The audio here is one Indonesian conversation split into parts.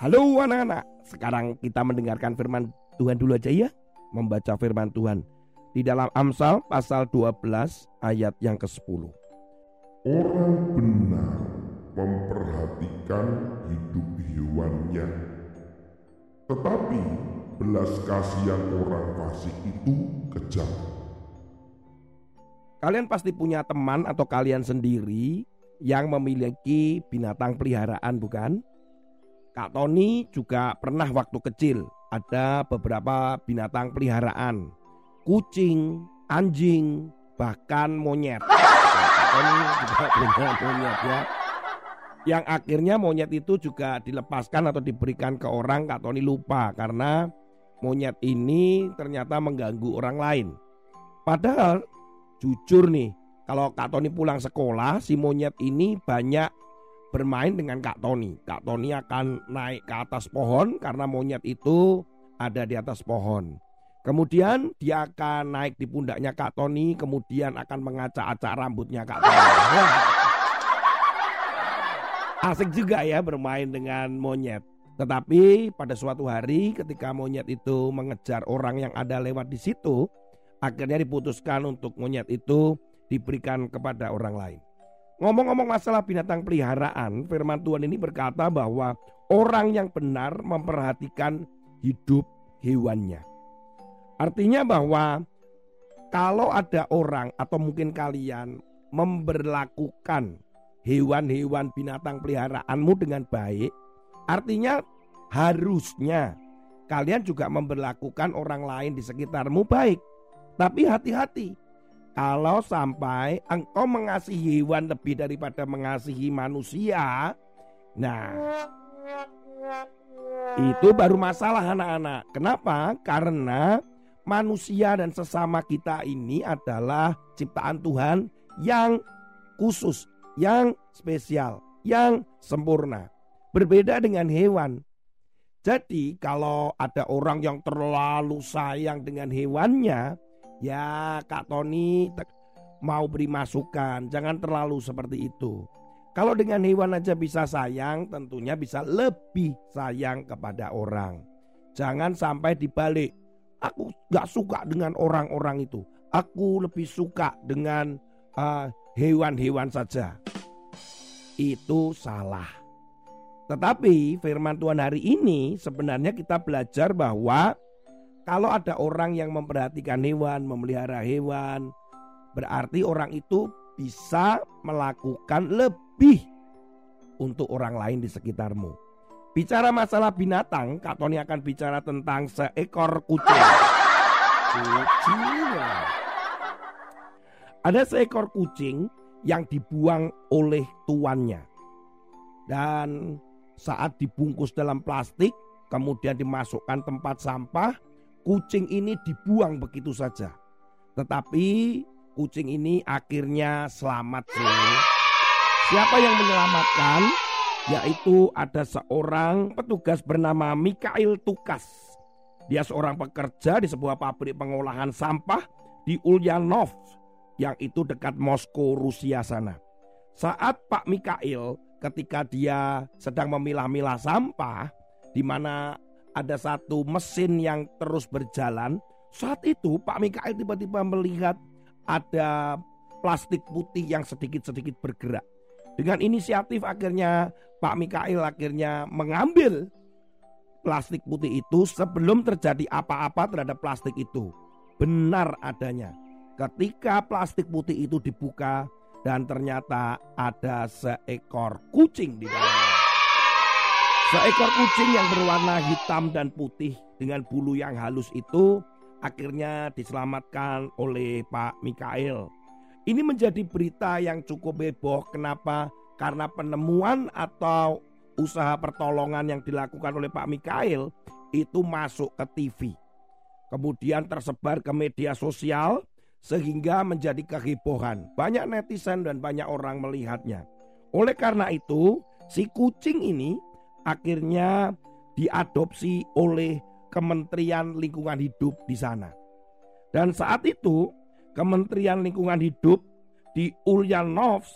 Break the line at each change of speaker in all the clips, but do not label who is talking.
Halo anak-anak, sekarang kita mendengarkan firman Tuhan dulu aja ya. Membaca firman Tuhan di dalam Amsal pasal 12 ayat yang ke-10.
Orang benar memperhatikan hidup hewannya, tetapi belas kasihan orang fasik itu kejam.
Kalian pasti punya teman atau kalian sendiri yang memiliki binatang peliharaan bukan? Kak Tony juga pernah waktu kecil ada beberapa binatang peliharaan. Kucing, anjing, bahkan monyet. Kak Tony juga punya monyet ya. Yang akhirnya monyet itu juga dilepaskan atau diberikan ke orang Kak Tony lupa karena monyet ini ternyata mengganggu orang lain. Padahal jujur nih, kalau Kak Tony pulang sekolah, si monyet ini banyak bermain dengan Kak Tony. Kak Tony akan naik ke atas pohon karena monyet itu ada di atas pohon. Kemudian dia akan naik di pundaknya Kak Tony, kemudian akan mengacak-acak rambutnya Kak Tony. Asik juga ya bermain dengan monyet. Tetapi pada suatu hari ketika monyet itu mengejar orang yang ada lewat di situ, akhirnya diputuskan untuk monyet itu diberikan kepada orang lain. Ngomong-ngomong masalah binatang peliharaan, firman Tuhan ini berkata bahwa orang yang benar memperhatikan hidup hewannya. Artinya bahwa kalau ada orang atau mungkin kalian memberlakukan hewan-hewan binatang peliharaanmu dengan baik, artinya harusnya kalian juga memberlakukan orang lain di sekitarmu baik. Tapi hati-hati, kalau sampai engkau mengasihi hewan lebih daripada mengasihi manusia, nah itu baru masalah anak-anak. Kenapa? Karena manusia dan sesama kita ini adalah ciptaan Tuhan yang khusus, yang spesial, yang sempurna. Berbeda dengan hewan. Jadi kalau ada orang yang terlalu sayang dengan hewannya, ya Kak Tony mau beri masukan, jangan terlalu seperti itu. Kalau dengan hewan aja bisa sayang, tentunya bisa lebih sayang kepada orang. Jangan sampai dibalik. Aku gak suka dengan orang-orang itu. Aku lebih suka dengan hewan-hewan uh, saja. Itu salah. Tetapi firman Tuhan hari ini sebenarnya kita belajar bahwa kalau ada orang yang memperhatikan hewan, memelihara hewan, berarti orang itu bisa melakukan lebih untuk orang lain di sekitarmu. Bicara masalah binatang, Kak Tony akan bicara tentang seekor kucing. Kucing. Ada seekor kucing yang dibuang oleh tuannya. Dan saat dibungkus dalam plastik, kemudian dimasukkan tempat sampah, kucing ini dibuang begitu saja. Tetapi kucing ini akhirnya selamat sih. Siapa yang menyelamatkan? Yaitu ada seorang petugas bernama Mikhail Tukas. Dia seorang pekerja di sebuah pabrik pengolahan sampah di Ulyanov yang itu dekat Moskow, Rusia sana. Saat Pak Mikhail ketika dia sedang memilah-milah sampah di mana ada satu mesin yang terus berjalan. Saat itu Pak Mikhail tiba-tiba melihat ada plastik putih yang sedikit-sedikit bergerak. Dengan inisiatif akhirnya Pak Mikhail akhirnya mengambil plastik putih itu sebelum terjadi apa-apa terhadap plastik itu. Benar adanya. Ketika plastik putih itu dibuka dan ternyata ada seekor kucing di dalamnya. Seekor kucing yang berwarna hitam dan putih dengan bulu yang halus itu akhirnya diselamatkan oleh Pak Mikael. Ini menjadi berita yang cukup heboh. Kenapa? Karena penemuan atau usaha pertolongan yang dilakukan oleh Pak Mikael itu masuk ke TV. Kemudian tersebar ke media sosial sehingga menjadi kehebohan. Banyak netizen dan banyak orang melihatnya. Oleh karena itu, si kucing ini akhirnya diadopsi oleh Kementerian Lingkungan Hidup di sana. Dan saat itu Kementerian Lingkungan Hidup di Ulyanovsk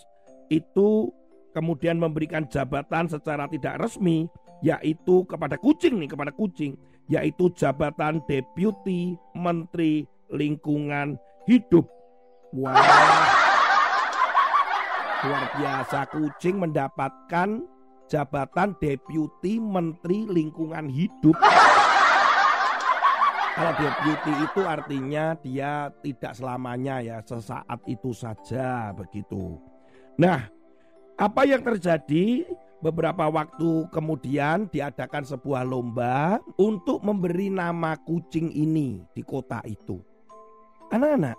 itu kemudian memberikan jabatan secara tidak resmi yaitu kepada kucing nih kepada kucing yaitu jabatan Deputi Menteri Lingkungan Hidup. Wah. Luar biasa kucing mendapatkan jabatan Deputi Menteri Lingkungan Hidup. Kalau deputi itu artinya dia tidak selamanya ya, sesaat itu saja begitu. Nah, apa yang terjadi beberapa waktu kemudian diadakan sebuah lomba untuk memberi nama kucing ini di kota itu. Anak-anak,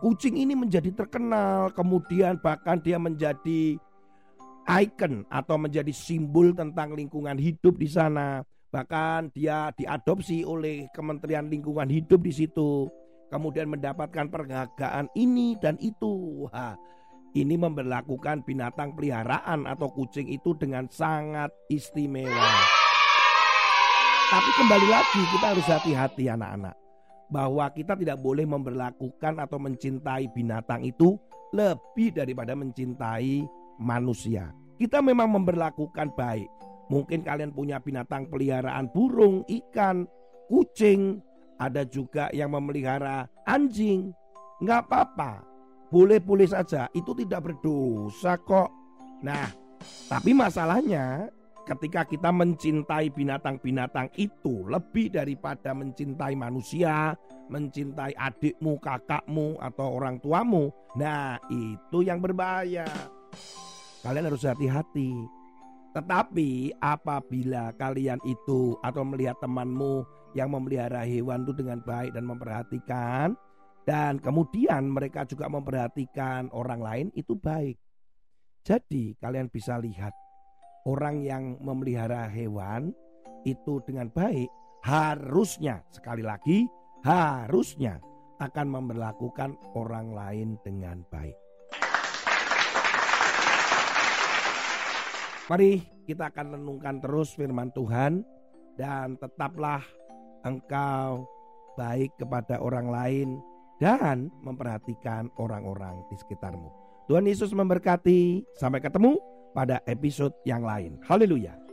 kucing ini menjadi terkenal, kemudian bahkan dia menjadi ikon atau menjadi simbol tentang lingkungan hidup di sana. Bahkan dia diadopsi oleh Kementerian Lingkungan Hidup di situ. Kemudian mendapatkan penghargaan ini dan itu. Wah, ini memperlakukan binatang peliharaan atau kucing itu dengan sangat istimewa. Tapi kembali lagi kita harus hati-hati anak-anak. Bahwa kita tidak boleh memperlakukan atau mencintai binatang itu lebih daripada mencintai manusia. Kita memang memperlakukan baik. Mungkin kalian punya binatang peliharaan burung, ikan, kucing, ada juga yang memelihara anjing. Nggak apa-apa, boleh-boleh saja, itu tidak berdosa kok. Nah, tapi masalahnya ketika kita mencintai binatang-binatang itu lebih daripada mencintai manusia, mencintai adikmu, kakakmu, atau orang tuamu. Nah, itu yang berbahaya. Kalian harus hati-hati. Tetapi apabila kalian itu atau melihat temanmu yang memelihara hewan itu dengan baik dan memperhatikan dan kemudian mereka juga memperhatikan orang lain itu baik. Jadi kalian bisa lihat orang yang memelihara hewan itu dengan baik harusnya sekali lagi harusnya akan memperlakukan orang lain dengan baik. Mari kita akan renungkan terus firman Tuhan dan tetaplah engkau baik kepada orang lain dan memperhatikan orang-orang di sekitarmu. Tuhan Yesus memberkati. Sampai ketemu pada episode yang lain. Haleluya.